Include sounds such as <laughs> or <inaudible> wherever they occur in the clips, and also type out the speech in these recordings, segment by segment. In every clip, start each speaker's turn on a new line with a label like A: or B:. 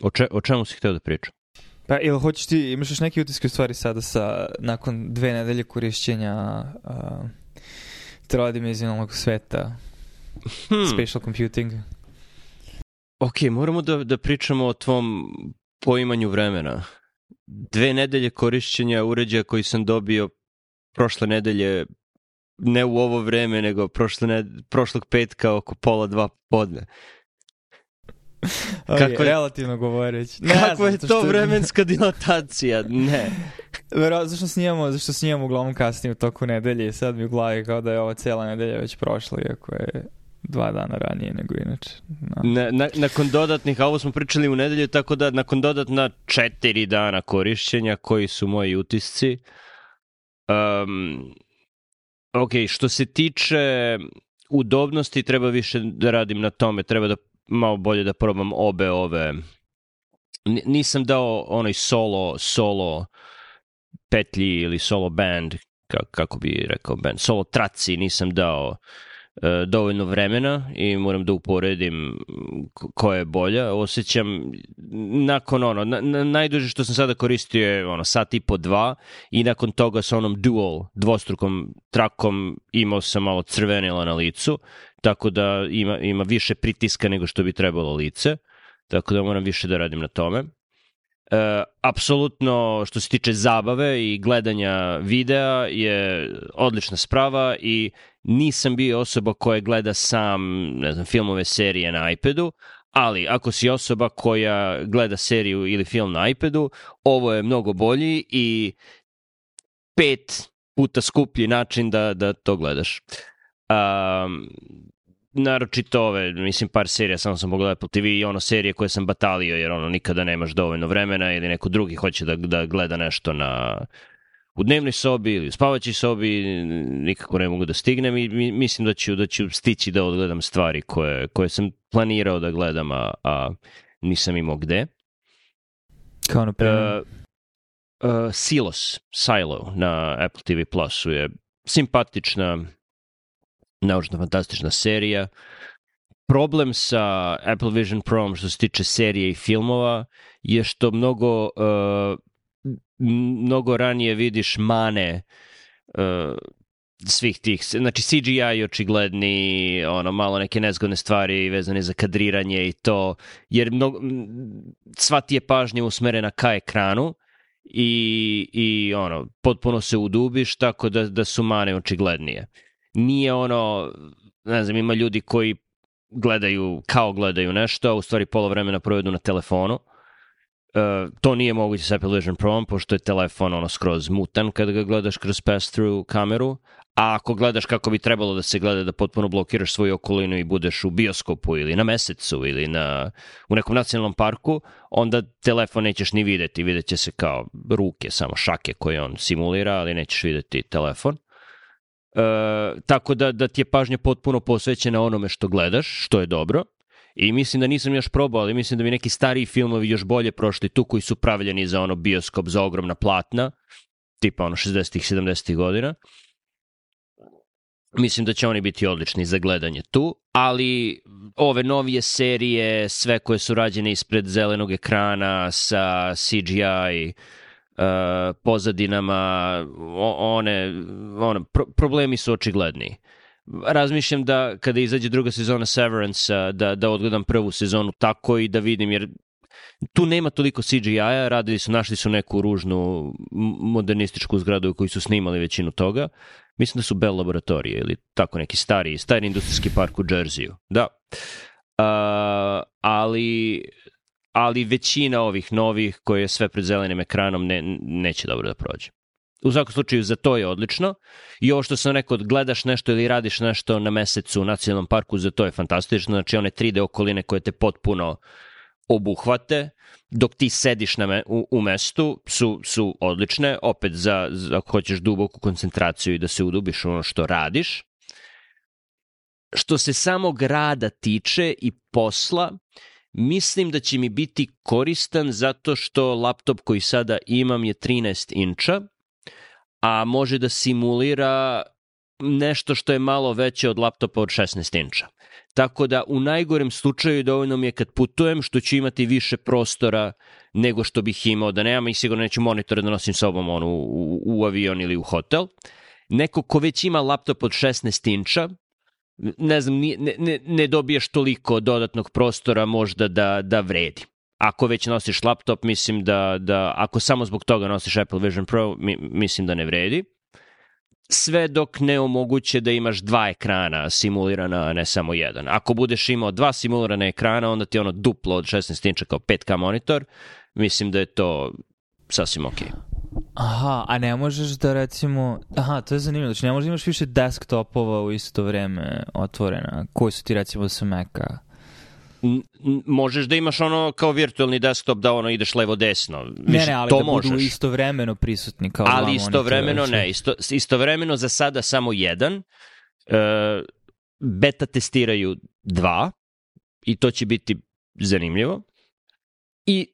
A: O, če, o čemu si hteo da pričam?
B: Pa ili hoćeš ti, imaš još neke utiske u stvari sada sa, nakon dve nedelje korišćenja uh, trodimenzionalnog sveta, hmm. spatial computing?
A: Ok, moramo da, da pričamo o tvom poimanju vremena. Dve nedelje korišćenja uređaja koji sam dobio prošle nedelje, ne u ovo vreme, nego prošle ne, prošlog petka oko pola dva podne.
B: Kako je, relativno govoreći.
A: Ne kako je to što... vremenska dilatacija? Ne.
B: Vero, zašto snimamo, zašto snimamo uglavnom kasnije u toku nedelje i sad mi u glavi kao da je ova cijela nedelja već prošla, iako je dva dana ranije nego inače.
A: No. Na, na, nakon dodatnih, a ovo smo pričali u nedelju, tako da nakon dodatna četiri dana korišćenja, koji su moji utisci, um, ok, što se tiče udobnosti, treba više da radim na tome, treba da malo bolje da probam obe ove nisam dao onaj solo solo petlji ili solo band kako bi rekao band solo traci nisam dao E, dovoljno vremena i moram da uporedim koja je bolja. Osjećam nakon ono, na, na, najduže što sam sada koristio je ono, sat i po dva i nakon toga sa onom dual dvostrukom trakom imao sam malo crvenilo na licu, tako da ima, ima više pritiska nego što bi trebalo lice, tako da moram više da radim na tome. E, apsolutno što se tiče zabave i gledanja videa je odlična sprava i nisam bio osoba koja gleda sam ne znam, filmove serije na iPadu, ali ako si osoba koja gleda seriju ili film na iPadu, ovo je mnogo bolji i pet puta skuplji način da, da to gledaš. Um, naročito ove, mislim par serija samo sam pogledao Apple TV i ono serije koje sam batalio jer ono nikada nemaš dovoljno vremena ili neko drugi hoće da, da gleda nešto na u dnevnoj sobi ili u spavaćoj sobi nikako ne mogu da stignem i mislim da ću, da ću stići da odgledam stvari koje, koje sam planirao da gledam, a, a nisam imao gde.
B: Kao na primjer? Uh,
A: uh, Silos, Silo na Apple TV Plusu je simpatična naučno-fantastična serija. Problem sa Apple Vision Pro što se tiče serije i filmova je što mnogo uh, mnogo ranije vidiš mane uh, svih tih, znači CGI očigledni, ono, malo neke nezgodne stvari vezane za kadriranje i to, jer mnogo, sva ti je pažnja usmerena ka ekranu i, i ono, potpuno se udubiš tako da, da su mane očiglednije. Nije ono, ne znam, ima ljudi koji gledaju, kao gledaju nešto, a u stvari pola vremena provedu na telefonu Uh, to nije moguće sa Apple Vision Pro, pošto je telefon ono skroz mutan kada ga gledaš kroz pass-through kameru, a ako gledaš kako bi trebalo da se gleda da potpuno blokiraš svoju okolinu i budeš u bioskopu ili na mesecu ili na, u nekom nacionalnom parku, onda telefon nećeš ni videti, vidjet će se kao ruke, samo šake koje on simulira, ali nećeš videti telefon. Uh, tako da, da ti je pažnja potpuno posvećena onome što gledaš, što je dobro, I mislim da nisam još probao, ali mislim da bi neki stariji filmovi još bolje prošli tu koji su pravljeni za ono bioskop za ogromna platna, tipa ono 60-ih, 70-ih godina. Mislim da će oni biti odlični za gledanje tu, ali ove novije serije, sve koje su rađene ispred zelenog ekrana sa CGI, uh, pozadinama, one, one pro, problemi su očigledni razmišljam da kada izađe druga sezona Severance da, da odgledam prvu sezonu tako i da vidim jer tu nema toliko CGI-a, radili su, našli su neku ružnu modernističku zgradu u kojoj su snimali većinu toga. Mislim da su Bell laboratorije ili tako neki stari, stari industrijski park u Jerseyu. Da. Uh, ali ali većina ovih novih koje je sve pred zelenim ekranom ne, neće dobro da prođe u svakom slučaju za to je odlično. I ovo što sam rekao, gledaš nešto ili radiš nešto na mesecu u nacionalnom parku, za to je fantastično. Znači one 3D okoline koje te potpuno obuhvate, dok ti sediš na me, u, u mestu, su, su odlične. Opet, za, za, ako hoćeš duboku koncentraciju i da se udubiš ono što radiš. Što se samog rada tiče i posla, mislim da će mi biti koristan zato što laptop koji sada imam je 13 inča, a može da simulira nešto što je malo veće od laptopa od 16 inča. Tako da u najgorem slučaju dovoljno mi je kad putujem što ću imati više prostora nego što bih imao da nemam i sigurno neću monitore da nosim sobom onu, u, u avion ili u hotel. Neko ko već ima laptop od 16 inča, ne znam, ne, ne, ne dobiješ toliko dodatnog prostora možda da, da vredi. Ako već nosiš laptop, mislim da, da ako samo zbog toga nosiš Apple Vision Pro, mi, mislim da ne vredi sve dok ne omoguće da imaš dva ekrana simulirana, a ne samo jedan. Ako budeš imao dva simulirana ekrana, onda ti je ono duplo od 16 inča kao 5K monitor, mislim da je to sasvim okej. Okay.
B: Aha, a ne možeš da recimo, aha, to je zanimljivo, znači ne možeš da imaš više desktopova u isto vreme otvorena, koji su ti recimo sa Maca?
A: možeš da imaš ono kao virtualni desktop da ono ideš levo desno.
B: Ne, ne, ali to da možeš. budu istovremeno prisutni kao
A: Ali istovremeno ne, isto, istovremeno za sada samo jedan. Uh, beta testiraju dva i to će biti zanimljivo. I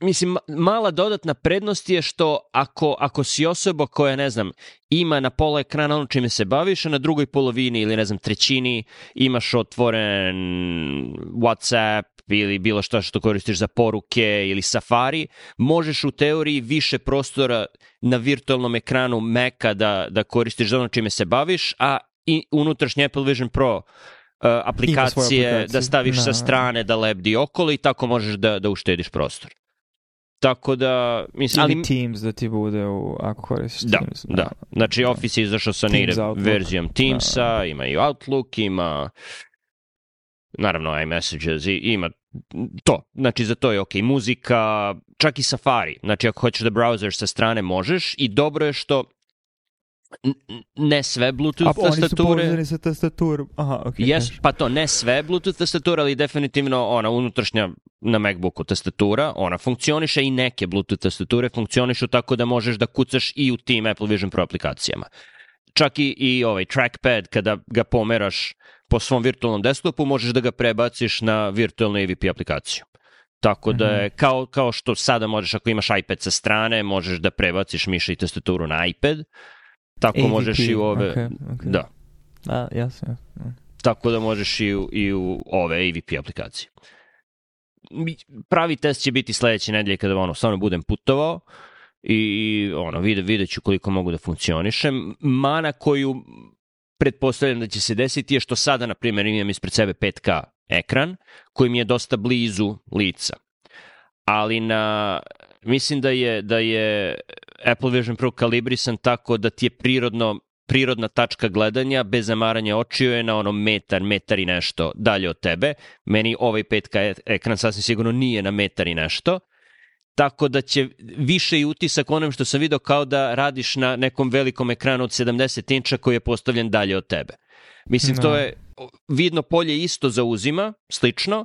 A: mislim, mala dodatna prednost je što ako, ako si osoba koja, ne znam, ima na pola ekrana ono čime se baviš, a na drugoj polovini ili, ne znam, trećini imaš otvoren WhatsApp ili bilo što što koristiš za poruke ili Safari, možeš u teoriji više prostora na virtualnom ekranu Maca da, da koristiš za ono čime se baviš, a i unutrašnji Apple Vision Pro uh, aplikacije da staviš no. sa strane da lebdi okolo i tako možeš da, da uštediš prostor. Tako da,
B: mislim... Ali Teams da ti bude u, ako koristiš
A: da,
B: Teams.
A: Da, da. Znači Office je izašao sa native verzijom Teamsa, da. ima i Outlook, ima naravno iMessages i ima to. Znači za to je ok. Muzika, čak i Safari. Znači ako hoćeš da browsers sa strane možeš i dobro je što ne sve Bluetooth A, tastature.
B: A oni su sa tastaturom. Aha, ok.
A: Yes, pa to, ne sve Bluetooth tastatura, ali definitivno ona unutrašnja na MacBooku tastatura, ona funkcioniše i neke Bluetooth tastature funkcionišu tako da možeš da kucaš i u tim Apple Vision Pro aplikacijama. Čak i, i ovaj trackpad, kada ga pomeraš po svom virtualnom desktopu, možeš da ga prebaciš na virtualnu AVP aplikaciju. Tako da je, mhm. kao, kao što sada možeš, ako imaš iPad sa strane, možeš da prebaciš miša i tastaturu na iPad, Tako AVP, možeš i u ove... Okay, okay. Da.
B: Da, jasno.
A: Tako da možeš i u, i u ove AVP aplikacije. Pravi test će biti sledeće nedelje kada ono, stvarno budem putovao i ono, vide, vidjet ću koliko mogu da funkcionišem. Mana koju pretpostavljam da će se desiti je što sada, na primjer, imam ispred sebe 5K ekran koji mi je dosta blizu lica. Ali na, mislim da je, da je Apple Vision Pro kalibrisan tako da ti je prirodno prirodna tačka gledanja bez zamaranja očiju je na ono metar, metar i nešto dalje od tebe. Meni ovaj 5K ekran sasvim sigurno nije na metar i nešto. Tako da će više i utisak onom što sam video kao da radiš na nekom velikom ekranu od 70 inča koji je postavljen dalje od tebe. Mislim, no. to da. je vidno polje isto zauzima, slično,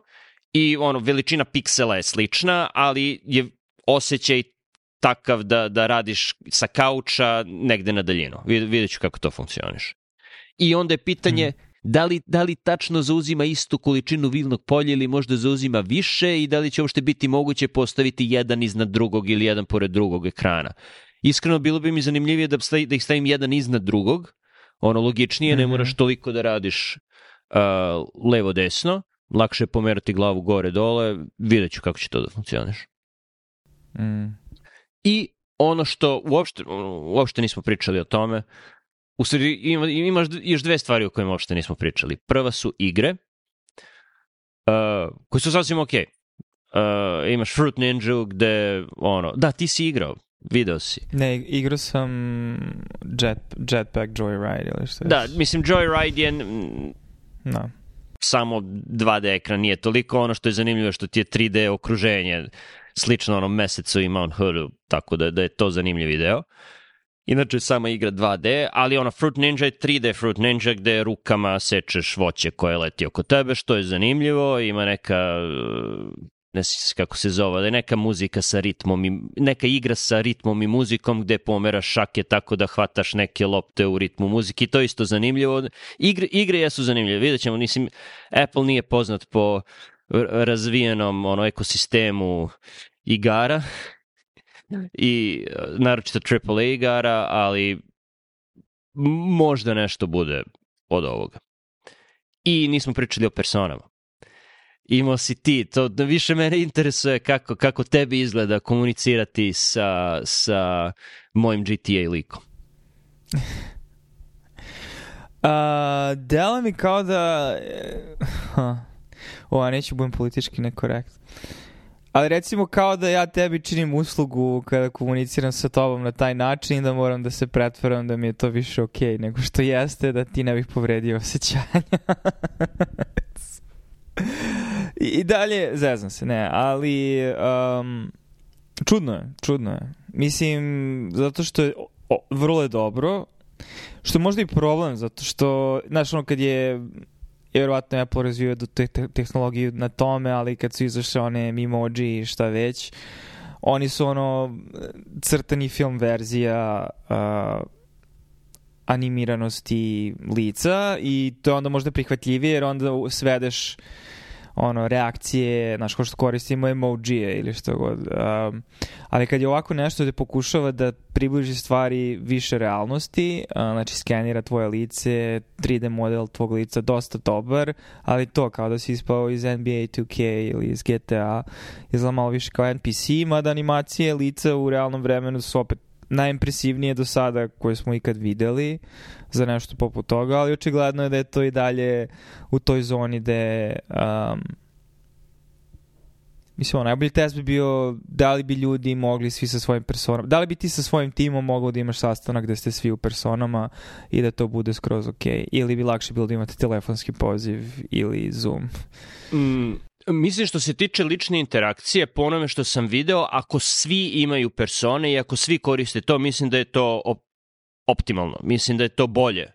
A: i ono, veličina piksela je slična, ali je osjećaj takav da, da radiš sa kauča negde na daljinu. Vidjet ću kako to funkcioniš. I onda je pitanje hmm. da, li, da li tačno zauzima istu količinu vilnog polja ili možda zauzima više i da li će uopšte biti moguće postaviti jedan iznad drugog ili jedan pored drugog ekrana. Iskreno, bilo bi mi zanimljivije da, stavi, da ih stavim jedan iznad drugog, ono logičnije, mm -hmm. ne mhm. moraš toliko da radiš uh, levo-desno, lakše je pomerati glavu gore-dole, vidjet ću kako će to da funkcioniš. Mm. I ono što uopšte, uopšte nismo pričali o tome, u stvari ima, imaš još dve stvari o kojima uopšte nismo pričali. Prva su igre, uh, koje su sasvim okej. Okay. Uh, imaš Fruit Ninja gde, ono, da, ti si igrao, video si.
B: Ne, igrao sam Jet, Jetpack Joyride ili što
A: Da, mislim Joyride je...
B: Da.
A: Samo 2D ekran nije toliko, ono što je zanimljivo što ti je 3D okruženje slično onom mesecu i Mount Hoodu, tako da, da je to zanimljiv video. Inače, sama igra 2D, ali ono Fruit Ninja je 3D Fruit Ninja gde rukama sečeš voće koje leti oko tebe, što je zanimljivo, ima neka ne kako se zove, da je neka muzika sa ritmom i neka igra sa ritmom i muzikom gde pomeraš šake tako da hvataš neke lopte u ritmu muzike i to je isto zanimljivo. Igre, igre jesu zanimljive, vidjet ćemo, mislim, Apple nije poznat po razvijenom ono ekosistemu igara i naročito AAA igara, ali možda nešto bude od ovoga. I nismo pričali o personama. Imao si ti, to da više mene interesuje kako, kako tebi izgleda komunicirati sa, sa mojim GTA likom. <laughs>
B: Uh, delo mi kao da... Uh, o, neću budem politički nekorekt. Ali recimo kao da ja tebi činim uslugu kada komuniciram sa tobom na taj način da moram da se pretvaram da mi je to više okej okay, nego što jeste da ti ne bih povredio osjećanja. <laughs> I, I dalje, zeznam se, ne, ali um, čudno je, čudno je. Mislim, zato što je o, vrlo je dobro, što je možda i problem, zato što, znaš, ono kad je je verovatno Apple razvio te tehnologiju na tome, ali kad su izašle one Mimoji i šta već, oni su ono crtani film verzija uh, animiranosti lica i to je onda možda prihvatljivije jer onda svedeš ono, reakcije, znaš, ko što koristimo emojije ili što god. Um, ali kad je ovako nešto da pokušava da približi stvari više realnosti, uh, znači skenira tvoje lice, 3D model tvog lica, dosta dobar, ali to kao da si ispao iz NBA 2K ili iz GTA, izgleda malo više kao NPC, mada animacije lica u realnom vremenu su opet najimpresivnije do sada koje smo ikad videli za nešto poput toga, ali očigledno je da je to i dalje u toj zoni gde um, Mislim, najbolji test bi bio da li bi ljudi mogli svi sa svojim personama, da li bi ti sa svojim timom mogao da imaš sastanak gde ste svi u personama i da to bude skroz ok, ili bi lakše bilo da imate telefonski poziv ili Zoom.
A: Mm, Mislim što se tiče lične interakcije, po onome što sam video, ako svi imaju persone i ako svi koriste to, mislim da je to op optimalno. Mislim da je to bolje.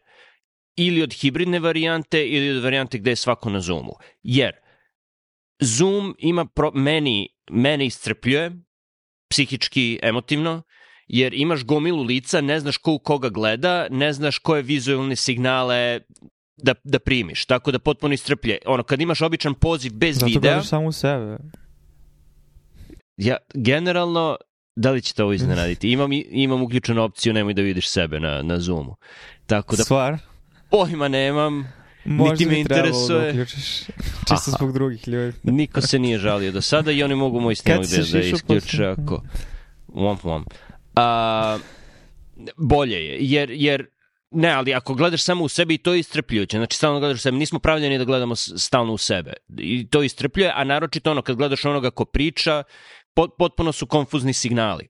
A: Ili od hibridne varijante ili od varijante gde je svako na Zoomu. Jer Zoom ima pro, meni, mene iscrpljuje psihički, emotivno, jer imaš gomilu lica, ne znaš ko u koga gleda, ne znaš koje vizualne signale da, da primiš, tako da potpuno istrplje. Ono, kad imaš običan poziv bez
B: Zato
A: videa...
B: Zato samo u sebe.
A: Ja, generalno, da li će to ovo iznenaditi? <laughs> Imam, imam uključenu opciju nemoj da vidiš sebe na, na Zoomu. Tako da...
B: Stvar?
A: Pojma nemam. Možda niti me da interesuje. Da
B: uključiš, <laughs> čisto zbog drugih ljudi. <laughs>
A: Niko se nije žalio do sada i oni mogu moj snimak da, da isključe ako... Womp womp. A, bolje je, jer, jer Ne, ali ako gledaš samo u sebe i to je istrpljujuće, znači stalno gledaš u sebe, nismo pravljeni da gledamo stalno u sebe. I to istrpljuje, a naročito ono kad gledaš onoga ko priča, pot, potpuno su konfuzni signali,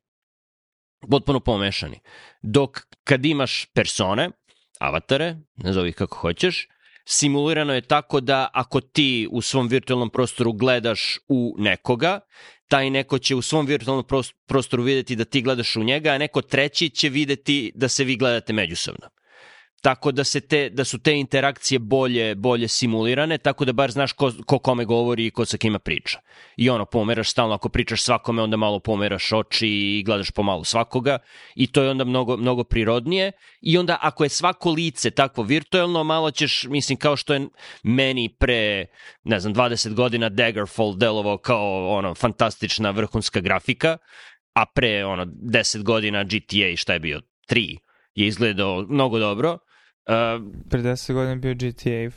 A: potpuno pomešani. Dok kad imaš persone, avatare, nazovi kako hoćeš, simulirano je tako da ako ti u svom virtualnom prostoru gledaš u nekoga, taj neko će u svom virtualnom prostoru videti da ti gledaš u njega, a neko treći će videti da se vi gledate međusobno tako da se te da su te interakcije bolje bolje simulirane tako da bar znaš ko, ko kome govori i ko sa kima priča. I ono pomeraš stalno ako pričaš svakome onda malo pomeraš oči i gledaš pomalo svakoga i to je onda mnogo mnogo prirodnije i onda ako je svako lice takvo virtuelno malo ćeš mislim kao što je meni pre ne znam 20 godina Daggerfall delovao kao ono fantastična vrhunska grafika a pre ono 10 godina GTA šta je bio 3 je izgledao mnogo dobro
B: Pre 10 godina bio GTA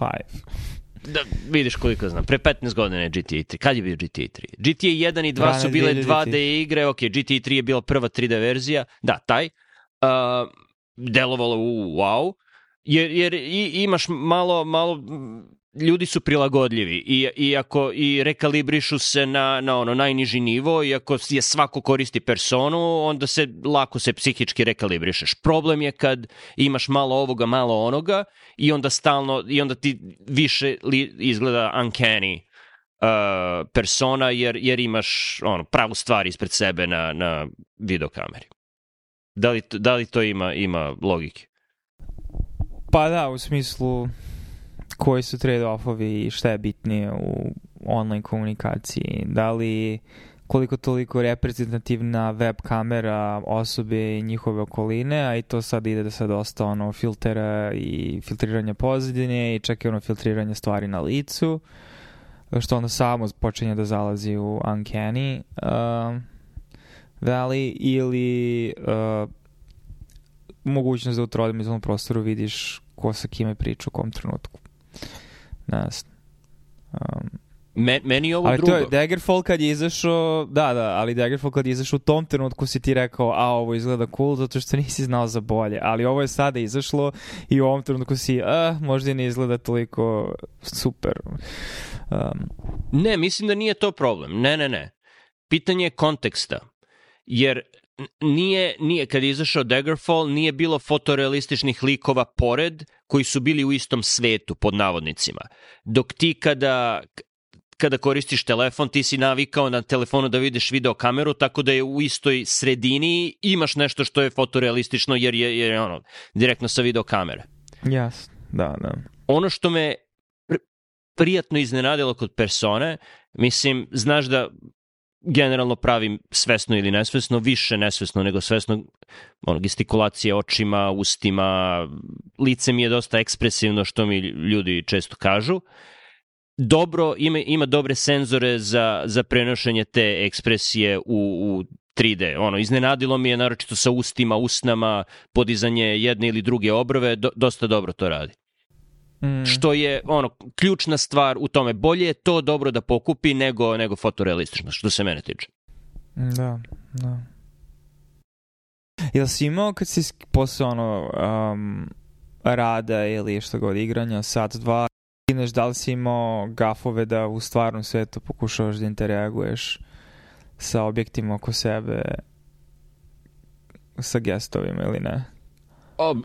B: 5. <laughs>
A: Da, vidiš koliko znam. Pre 15 godina je GTA 3. Kad je bio GTA 3? GTA 1 i 2 Rane su bile 2D igre, ok, GTA 3 je bila prva 3D verzija, da, taj. Uh, delovalo u wow, jer, jer i, imaš malo, malo ljudi su prilagodljivi i, i ako i rekalibrišu se na, na ono najniži nivo i ako je svako koristi personu, onda se lako se psihički rekalibrišeš. Problem je kad imaš malo ovoga, malo onoga i onda stalno, i onda ti više li, izgleda uncanny uh, persona jer, jer imaš ono, pravu stvar ispred sebe na, na videokameri. Da li, da li to ima, ima logike?
B: Pa da, u smislu koji su trade-offovi i šta je bitnije u online komunikaciji. Da li koliko toliko reprezentativna web kamera osobe i njihove okoline, a i to sad ide da se dosta ono filtera i filtriranja pozadine i čak i ono filtriranje stvari na licu, što onda samo počinje da zalazi u uncanny uh, valley ili uh, mogućnost da u trodimenzionalnom prostoru vidiš ko sa kime priča u kom trenutku. Ne znam. Um,
A: Me, meni je ovo
B: ali
A: drugo.
B: to je Daggerfall kad je izašao, da, da, ali Daggerfall kad je izašao u tom trenutku si ti rekao, a ovo izgleda cool zato što nisi znao za bolje, ali ovo je sada izašlo i u ovom trenutku si, a, možda i ne izgleda toliko super. Um,
A: Ne, mislim da nije to problem. Ne, ne, ne. Pitanje je konteksta. Jer nije, nije, kad je izašao Daggerfall, nije bilo fotorealističnih likova pored koji su bili u istom svetu, pod navodnicima. Dok ti kada, kada koristiš telefon, ti si navikao na telefonu da vidiš video kameru, tako da je u istoj sredini imaš nešto što je fotorealistično jer je, jer je ono, direktno sa video kamere.
B: jasno, da, da.
A: ono što me pr- prijatno iznenadilo kod persone, mislim, znaš da generalno pravim svesno ili nesvesno, više nesvesno nego svesno, ono, gestikulacije očima, ustima, lice mi je dosta ekspresivno, što mi ljudi često kažu. Dobro, ima, ima dobre senzore za, za prenošenje te ekspresije u, u 3D. Ono, iznenadilo mi je naročito sa ustima, usnama, podizanje jedne ili druge obrve, do, dosta dobro to radi
B: Mm.
A: što je ono ključna stvar u tome. Bolje je to dobro da pokupi nego nego fotorealistično, što se mene tiče.
B: Da, da. Jel si imao kad si posle ono um, rada ili što god igranja, sat, dva, skineš, da li si imao gafove da u stvarnom svetu pokušavaš da interaguješ sa objektima oko sebe sa gestovima ili ne?
A: O, uh,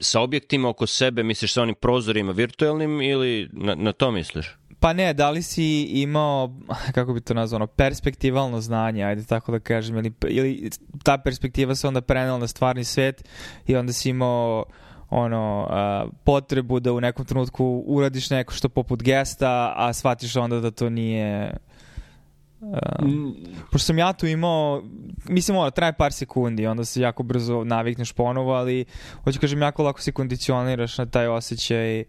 A: sa objektima oko sebe, misliš sa onim prozorima virtualnim ili na, na to misliš?
B: Pa ne, da li si imao, <laughs> kako bi to nazvano, perspektivalno znanje, ajde tako da kažem, ili, ili ta perspektiva se onda prenela na stvarni svet i onda si imao ono, a, potrebu da u nekom trenutku uradiš neko što poput gesta, a shvatiš onda da to nije... A, pošto sam ja tu imao, mislim ono, traje par sekundi, onda se jako brzo navikneš ponovo, ali hoću kažem, jako lako se kondicioniraš na taj osjećaj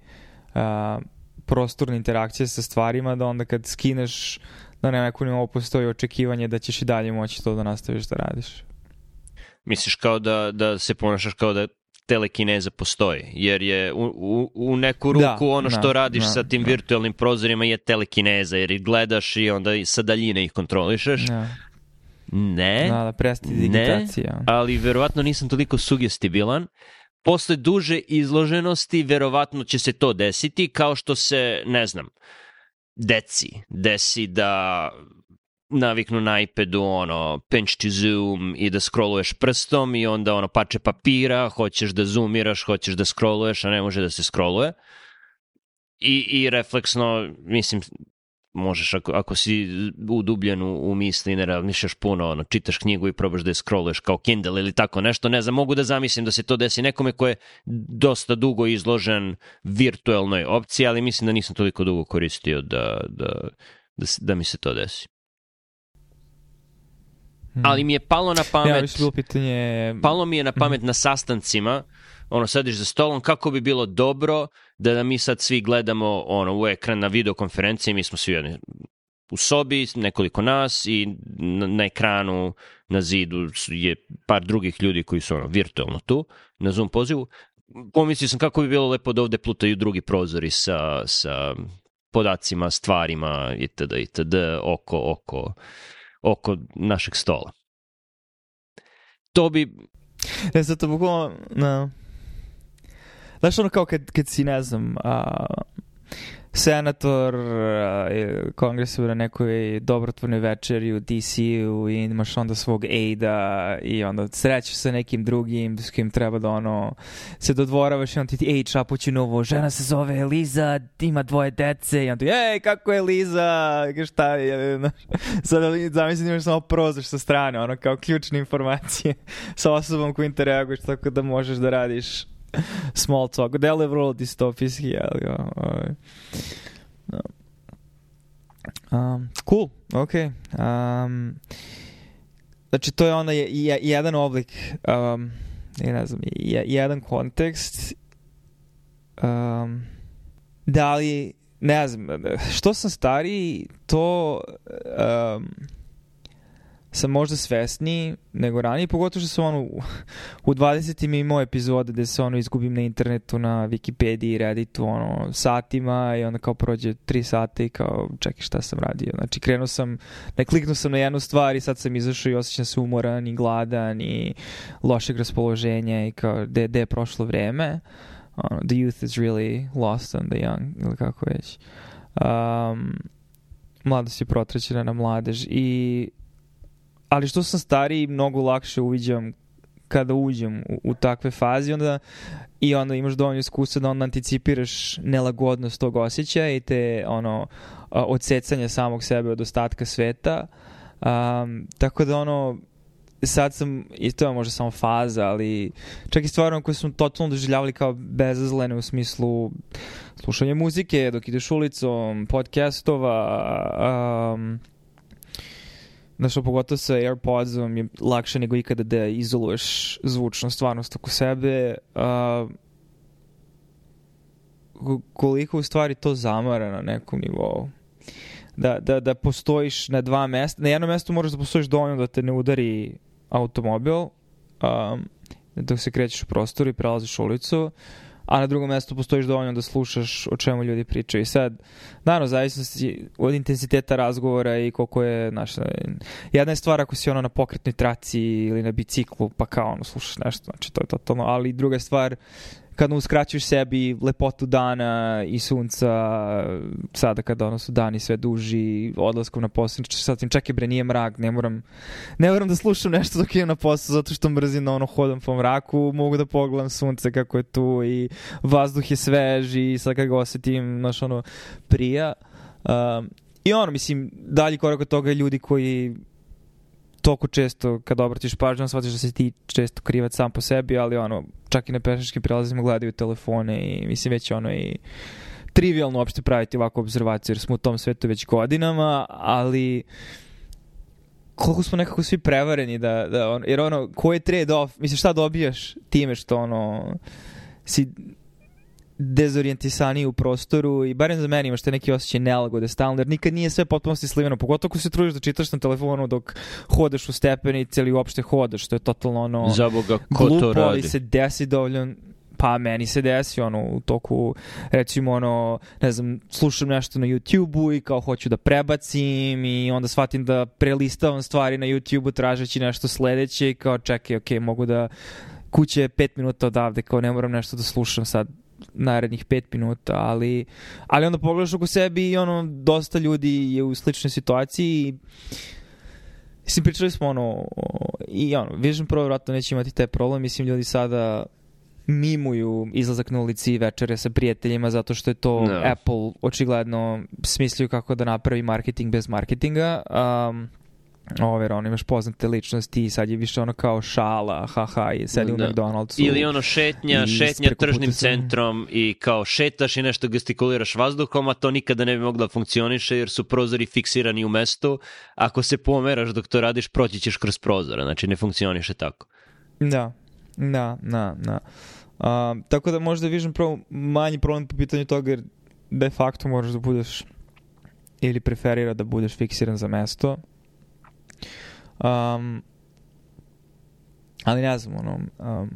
B: a, prostorne interakcije sa stvarima, da onda kad skineš da na neku nivou postoji očekivanje da ćeš i dalje moći to da nastaviš da radiš.
A: Misliš kao da, da se ponašaš kao da telekineza postoji, jer je u, u, u neku ruku
B: Da,
A: ono što
B: da,
A: radiš
B: da,
A: sa tim
B: da.
A: virtualnim prozorima je telekineza, jer ih gledaš i onda sa daljine ih kontrolišeš.
B: Ja.
A: Ne.
B: Da, da
A: Ne. ali verovatno nisam toliko sugestibilan. Posle duže izloženosti verovatno će se to desiti, kao što se, ne znam, deci desi da naviknu na iPadu ono pinch to zoom i da scrolluješ prstom i onda ono pače papira, hoćeš da zoomiraš, hoćeš da scrolluješ, a ne može da se scrolluje. I, i refleksno, mislim, možeš ako, ako si udubljen u, u misli, ne razmišljaš puno, ono, čitaš knjigu i probaš da je scrolluješ kao Kindle ili tako nešto, ne znam, mogu da zamislim da se to desi nekome ko je dosta dugo izložen virtuelnoj opciji, ali mislim da nisam toliko dugo koristio da, da, da, da mi se to desi.
B: Hmm.
A: Ali mi je palo na pamet...
B: Ja, bilo pitanje...
A: Palo mi je na pamet na sastancima, ono, sediš za stolom, kako bi bilo dobro da, da mi sad svi gledamo ono, u ekran na videokonferenciji, mi smo svi jedni u sobi, nekoliko nas i na, na ekranu, na zidu je par drugih ljudi koji su ono, virtualno tu, na Zoom pozivu. Pomislio sam kako bi bilo lepo da ovde plutaju drugi prozori sa, sa podacima, stvarima itd. itd. oko, oko, oko našeg stola. To bi
B: Ne, zato bukvalno, no. Znaš ono kao kad, kad si, ne znam, a, senator a, ili kongresu na nekoj dobrotvornoj večeri u DC-u i imaš onda svog aida i onda srećeš sa nekim drugim s kim treba da ono se dodvoravaš i on ti ti ej čapući novo žena se zove Eliza ima dvoje dece. I on ti ej kako je Eliza? Šta je sad zamislim da imaš samo prozor sa strane ono kao ključne informacije <laughs> sa osobom koju interaguješ tako da možeš da radiš <laughs> small talk. Delo je vrlo distopijski, ali... Ovaj, no. um, cool, ok. Um, znači, to je onda je, je, jedan oblik, um, ne znam, je, jedan kontekst. Um, da li, ne znam, što sam stariji, to um, sam možda svesniji nego ranije, pogotovo što sam ono u, <laughs> u 20. mi imao epizode gde se ono izgubim na internetu, na Wikipediji, Redditu, ono, satima i onda kao prođe 3 sata i kao čekaj šta sam radio. Znači krenuo sam, ne kliknuo sam na jednu stvar i sad sam izašao i osjećam se umoran i gladan i lošeg raspoloženja i kao gde, gde je prošlo vreme. Ono, the youth is really lost on the young, ili kako već. Um, mladost je protrećena na mladež i ali što sam stariji mnogo lakše uviđam kada uđem u, u takve faze onda i onda imaš dovoljno iskustva da onda anticipiraš nelagodnost tog osjećaja i te ono odsecanje samog sebe od ostatka sveta. Um, tako da ono sad sam, i to je možda samo faza, ali čak i stvarno koje smo totalno doživljavali kao bezazlene u smislu slušanja muzike dok ideš ulicom, podcastova, um, Znaš, pogotovo sa Airpodsom je lakše nego ikada da izoluješ zvučnu stvarnost oko sebe. Uh, koliko u stvari to zamara na nekom nivou. Da, da, da postojiš na dva mesta. Na jednom mestu moraš da postojiš dovoljno da te ne udari automobil um, dok se krećeš u prostoru i prelaziš ulicu a na drugom mestu postojiš dovoljno da slušaš o čemu ljudi pričaju. I sad, naravno, zavisnosti od intenziteta razgovora i koliko je, znaš, jedna je stvar ako si ono na pokretnoj traci ili na biciklu, pa kao ono slušaš nešto, znači to je totalno, ali druga stvar kada uskraćuješ sebi lepotu dana i sunca, sada kada ono su dani sve duži, odlaskom na posao, sad tim čekaj bre, nije mrak, ne moram, ne moram da slušam nešto dok idem na posao zato što mrzim da ono hodam po mraku, mogu da pogledam sunce kako je tu i vazduh je svež i sad kad ga osetim, znaš ono, prija. Um, I ono, mislim, dalji korak od toga je ljudi koji toliko često kad obratiš pažnju, shvatiš da se ti često krivac sam po sebi, ali ono, čak i na pešačkim prilazima gledaju telefone i mislim već ono i trivialno uopšte praviti ovakvu observaciju jer smo u tom svetu već godinama, ali koliko smo nekako svi prevareni da, da ono, jer ono, ko je trade off, mislim šta dobijaš time što ono si dezorientisaniji u prostoru i barem za meni imaš te neki osjećaj nelagode stalno, jer nikad nije sve potpuno sliveno, pogotovo ako se trudiš da čitaš na telefonu dok hodeš u stepenici ili uopšte hodaš, što je totalno ono
A: za Boga, ko glupo, to radi? ali
B: se desi dovoljno pa meni se desi ono u toku recimo ono ne znam slušam nešto na YouTubeu i kao hoću da prebacim i onda shvatim da prelistavam stvari na YouTubeu tražeći nešto sledeće i kao čekaj ok mogu da kuće je pet minuta odavde kao ne moram nešto da slušam sad narednih pet minuta, ali, ali onda pogledaš oko sebi i ono, dosta ljudi je u sličnoj situaciji i Mislim, pričali smo ono, i ono, Vision Pro vratno neće imati te problem, mislim, ljudi sada mimuju izlazak na ulici i večere sa prijateljima zato što je to no. Apple očigledno smislio kako da napravi marketing bez marketinga. Um, Over, ono, imaš poznate ličnosti i sad je više ono kao šala, haha, i sedi da. u McDonald'su.
A: Ili ono šetnja, šetnja tržnim centrom i kao šetaš i nešto gestikuliraš vazduhom, a to nikada ne bi moglo da funkcioniše jer su prozori fiksirani u mestu. Ako se pomeraš dok to radiš, proći ćeš kroz prozora, znači ne funkcioniše tako.
B: Da, da, da, da. Uh, tako da možda Vision Pro manji problem po pitanju toga jer de facto moraš da budeš ili preferira da budeš fiksiran za mesto Um, ali ne znam, ono, um,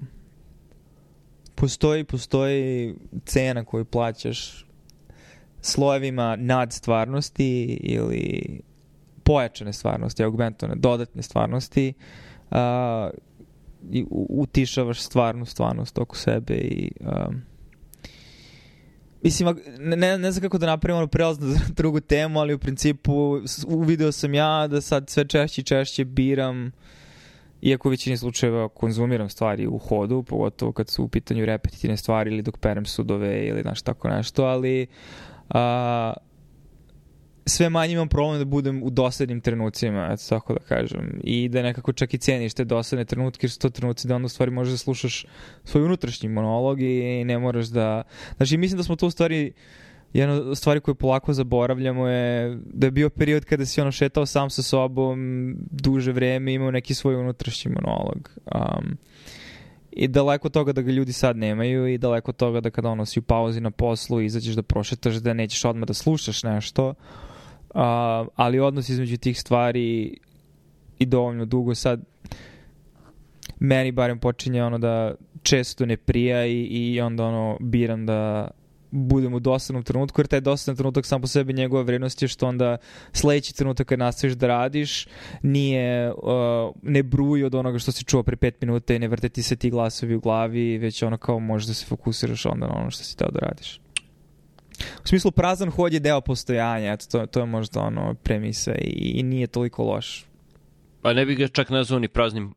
B: postoji, postoji cena koju plaćaš slojevima nad stvarnosti ili pojačane stvarnosti, augmentovane, dodatne stvarnosti uh, i utišavaš stvarnu stvarnost oko sebe i um, Mislim, ne, ne znam kako da napravimo ono prelaz na <laughs> drugu temu, ali u principu uvideo sam ja da sad sve češće i češće biram iako u većini slučajeva konzumiram stvari u hodu, pogotovo kad su u pitanju repetitivne stvari ili dok perem sudove ili znaš tako nešto, ali a, sve manje imam problem da budem u dosadnim trenucima, eto tako da kažem. I da nekako čak i ceniš te dosadne trenutke, jer su to trenuci da onda u stvari možeš da slušaš svoj unutrašnji monolog i ne moraš da... Znači, mislim da smo to u stvari jedna od stvari koje polako zaboravljamo je da je bio period kada si ono šetao sam sa sobom duže vreme imao neki svoj unutrašnji monolog. Um, I daleko toga da ga ljudi sad nemaju i daleko toga da kada ono si u pauzi na poslu izađeš da prošetaš da nećeš odmah da slušaš nešto, ali odnos između tih stvari i dovoljno dugo sad meni barem počinje ono da često ne prija i, i onda ono biram da budem u dosadnom trenutku, jer taj dosadan trenutak sam po sebi njegova vrednost je što onda sledeći trenutak kad nastaviš da radiš nije, uh, ne bruji od onoga što si čuo pre pet minuta i ne vrte ti se ti glasovi u glavi, već ono kao možeš da se fokusiraš onda na ono što si teo da radiš. U smislu prazan hod je deo postojanja, eto, to, to je možda ono premisa i, i nije toliko loš.
A: Pa ne bih ga čak nazvao ni praznim,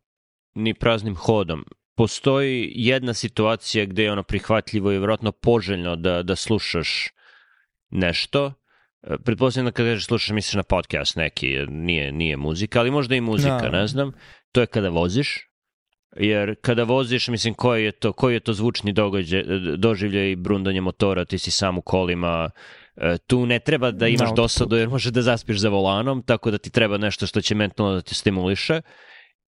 A: ni praznim hodom postoji jedna situacija gde je ono prihvatljivo i vjerojatno poželjno da, da slušaš nešto. E, pretpostavljam da kada kažeš slušaš misliš na podcast neki, nije, nije muzika, ali možda i muzika, no. Da. ne znam. To je kada voziš, jer kada voziš, mislim, koji je to, koji je to zvučni događaj, doživljaj brundanje motora, ti si sam u kolima, e, tu ne treba da imaš no, dosadu jer može da zaspiš za volanom, tako da ti treba nešto što će mentalno da te stimuliše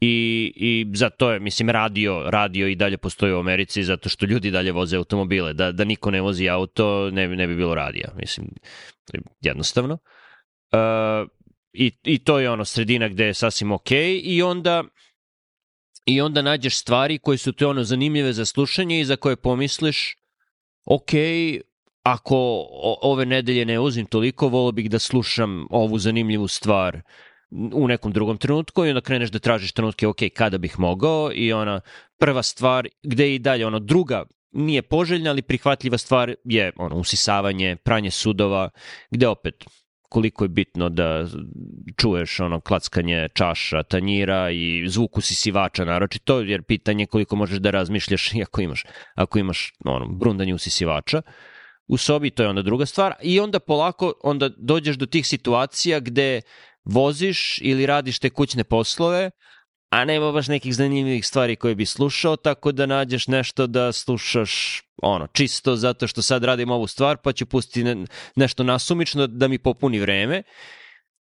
A: I, i zato je, mislim, radio, radio i dalje postoji u Americi zato što ljudi dalje voze automobile. Da, da niko ne vozi auto, ne ne bi bilo radija. Mislim, jednostavno. Uh, i, I to je ono sredina gde je sasvim ok i onda i onda nađeš stvari koje su te ono zanimljive za slušanje i za koje pomisliš ok, ako ove nedelje ne uzim toliko, volio bih da slušam ovu zanimljivu stvar u nekom drugom trenutku i onda kreneš da tražiš trenutke, ok, kada bih mogao i ona prva stvar gde i dalje, ono druga nije poželjna, ali prihvatljiva stvar je ono usisavanje, pranje sudova, gde opet koliko je bitno da čuješ ono klackanje čaša, tanjira i zvuk usisivača naročito, jer pitanje je koliko možeš da razmišljaš ako imaš, ako imaš ono, brundanje usisivača u sobi, to je onda druga stvar. I onda polako onda dođeš do tih situacija gde voziš ili radiš te kućne poslove, a nema baš nekih zanimljivih stvari koje bi slušao, tako da nađeš nešto da slušaš ono, čisto zato što sad radim ovu stvar, pa ću pustiti ne, nešto nasumično da mi popuni vreme.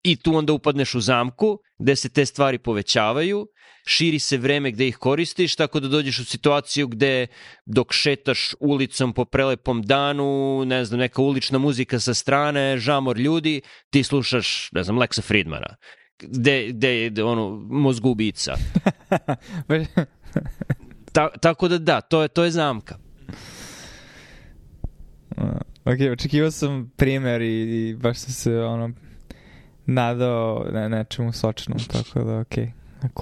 A: I tu onda upadneš u zamku gde se te stvari povećavaju, širi se vreme gde ih koristiš, tako da dođeš u situaciju gde dok šetaš ulicom po prelepom danu, ne znam, neka ulična muzika sa strane, žamor ljudi, ti slušaš, ne znam, Lexa Friedmana, gde, gde je ono, mozgubica. <laughs> Ta, tako da da, to je, to je zamka.
B: Ok, očekivao sam primer i, i baš sam se ono nadao ne, nečemu sočnom, tako da. Okay.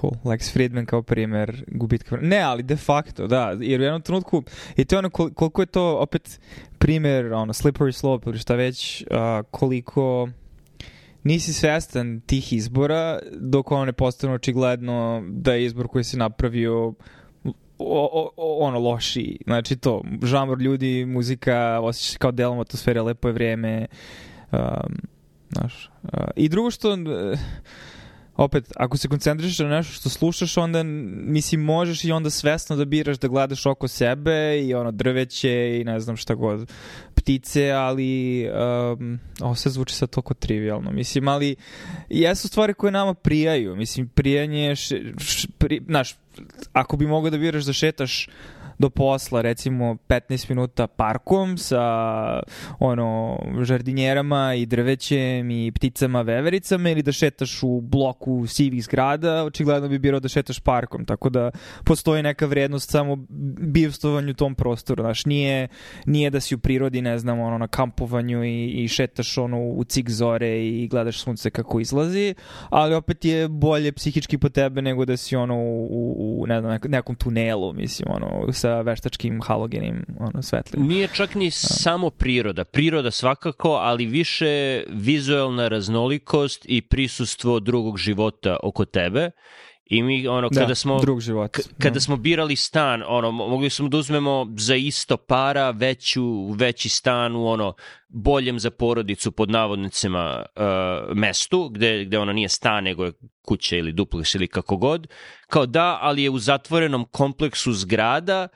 B: Cool. Lex Friedman kao primer gubitka. Ne, ali de facto, da. Jer u jednom trenutku, i to je ono koliko je to opet primer, ono, slippery slope ili šta već, uh, koliko nisi svestan tih izbora dok ono ne postane očigledno da je izbor koji si napravio o, o, ono loši. Znači to, žamor ljudi, muzika, osjećaš kao delom atmosfere, lepo je vreme. Um, znaš. Uh, I drugo što... Uh, opet, ako se koncentrišeš na nešto što slušaš, onda, mislim, možeš i onda svesno da biraš da gledaš oko sebe i ono, drveće i ne znam šta god, ptice, ali um, ovo sve zvuči sad toliko trivialno, mislim, ali jesu stvari koje nama prijaju, mislim, prijanje, š, pri, znaš, ako bi mogao da biraš da šetaš do posla recimo 15 minuta parkom sa ono žardinjerama i drvećem i pticama vevericama ili da šetaš u bloku sivih zgrada, očigledno bi birao da šetaš parkom, tako da postoji neka vrednost samo bivstovanju tom prostoru, znaš, nije, nije da si u prirodi, ne znam, ono, na kampovanju i, i šetaš ono u cik zore i gledaš sunce kako izlazi, ali opet je bolje psihički po tebe nego da si ono u, u ne znam, nekom tunelu, mislim, ono, sa veštačkim halogenim ono, svetlima.
A: Nije čak ni samo priroda. Priroda svakako, ali više vizualna raznolikost i prisustvo drugog života oko tebe. I mi, ono, da, kada smo,
B: drug život.
A: kada da. smo birali stan, ono, mogli smo da uzmemo za isto para veću, veći stan u, ono, boljem za porodicu pod navodnicima uh, mestu, gde, gde ona nije stan, nego je kuća ili dupleks ili kako god. Kao da, ali je u zatvorenom kompleksu zgrada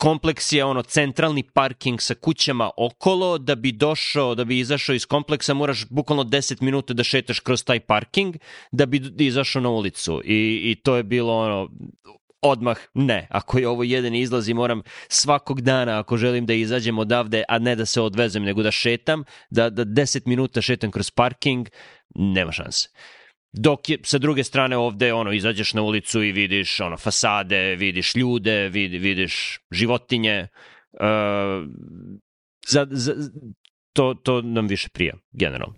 A: kompleks je ono centralni parking sa kućama okolo, da bi došao, da bi izašao iz kompleksa moraš bukvalno 10 minuta da šetaš kroz taj parking da bi izašao na ulicu i, i to je bilo ono odmah ne. Ako je ovo jedan izlaz i moram svakog dana ako želim da izađem odavde, a ne da se odvezem nego da šetam, da, da 10 minuta šetam kroz parking, nema šanse. Dok je, sa druge strane ovde, ono, izađeš na ulicu i vidiš, ono, fasade, vidiš ljude, vid, vidiš životinje, uh, za, za, to, to nam više prija, generalno.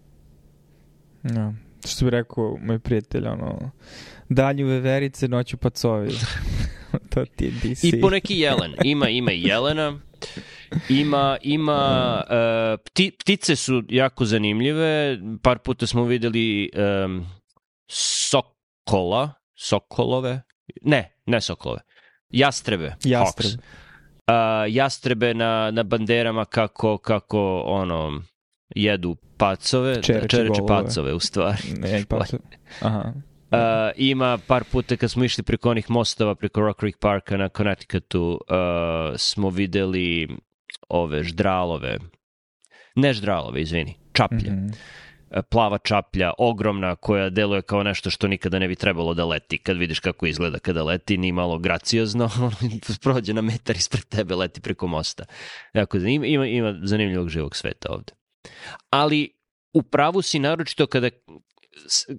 B: Ja. Što bi rekao moj prijatelj, ono, danju veverice, noću pacovi. <laughs> to ti je DC.
A: I poneki jelen. Ima, ima i jelena. Ima, ima, uh, pti, ptice su jako zanimljive. Par puta smo videli um, sokola, sokolove, ne, ne sokolove, jastrebe.
B: Jastrebe.
A: Uh, jastrebe na, na banderama kako, kako ono, jedu pacove,
B: Čereče
A: čereče pacove u stvari.
B: Ne, pa su... <laughs> Aha.
A: Uh, ima par puta kad smo išli preko onih mostova, preko Rock Creek Parka na Connecticutu, uh, smo videli ove ždralove, ne ždralove, izvini, čaplje.
B: Mhm.
A: Uh, Plava čaplja, ogromna, koja deluje kao nešto što nikada ne bi trebalo da leti. Kad vidiš kako izgleda kada leti, ni malo graciozno, <laughs> prođe na metar ispred tebe, leti preko mosta. Jako, ima, ima, ima zanimljivog živog sveta ovde. Ali u pravu si naročito kada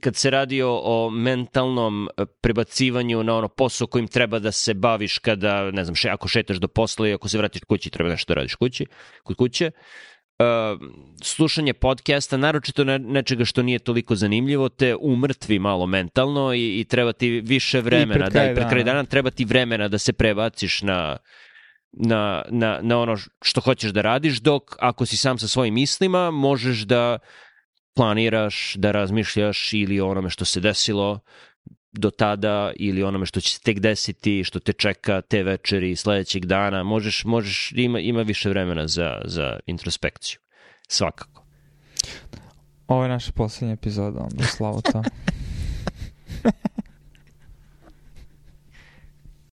A: kad se radi o, o mentalnom e, prebacivanju na ono posao kojim treba da se baviš kada, ne znam, še, ako šetaš do posla i ako se vratiš kući, treba nešto da radiš kući, kod kuće. Uh, slušanje podcasta, naročito ne, nečega što nije toliko zanimljivo, te umrtvi malo mentalno i, i treba ti više vremena.
B: kraj
A: da, i pred kraj
B: dana.
A: dana treba ti vremena da se prebaciš na, na, na, na ono što hoćeš da radiš, dok ako si sam sa svojim mislima, možeš da planiraš, da razmišljaš ili o onome što se desilo do tada ili onome što će se tek desiti, što te čeka te večeri, sledećeg dana, možeš, možeš ima, ima više vremena za, za introspekciju. Svakako.
B: Ovo je naša poslednja epizoda, onda slavo to. <laughs>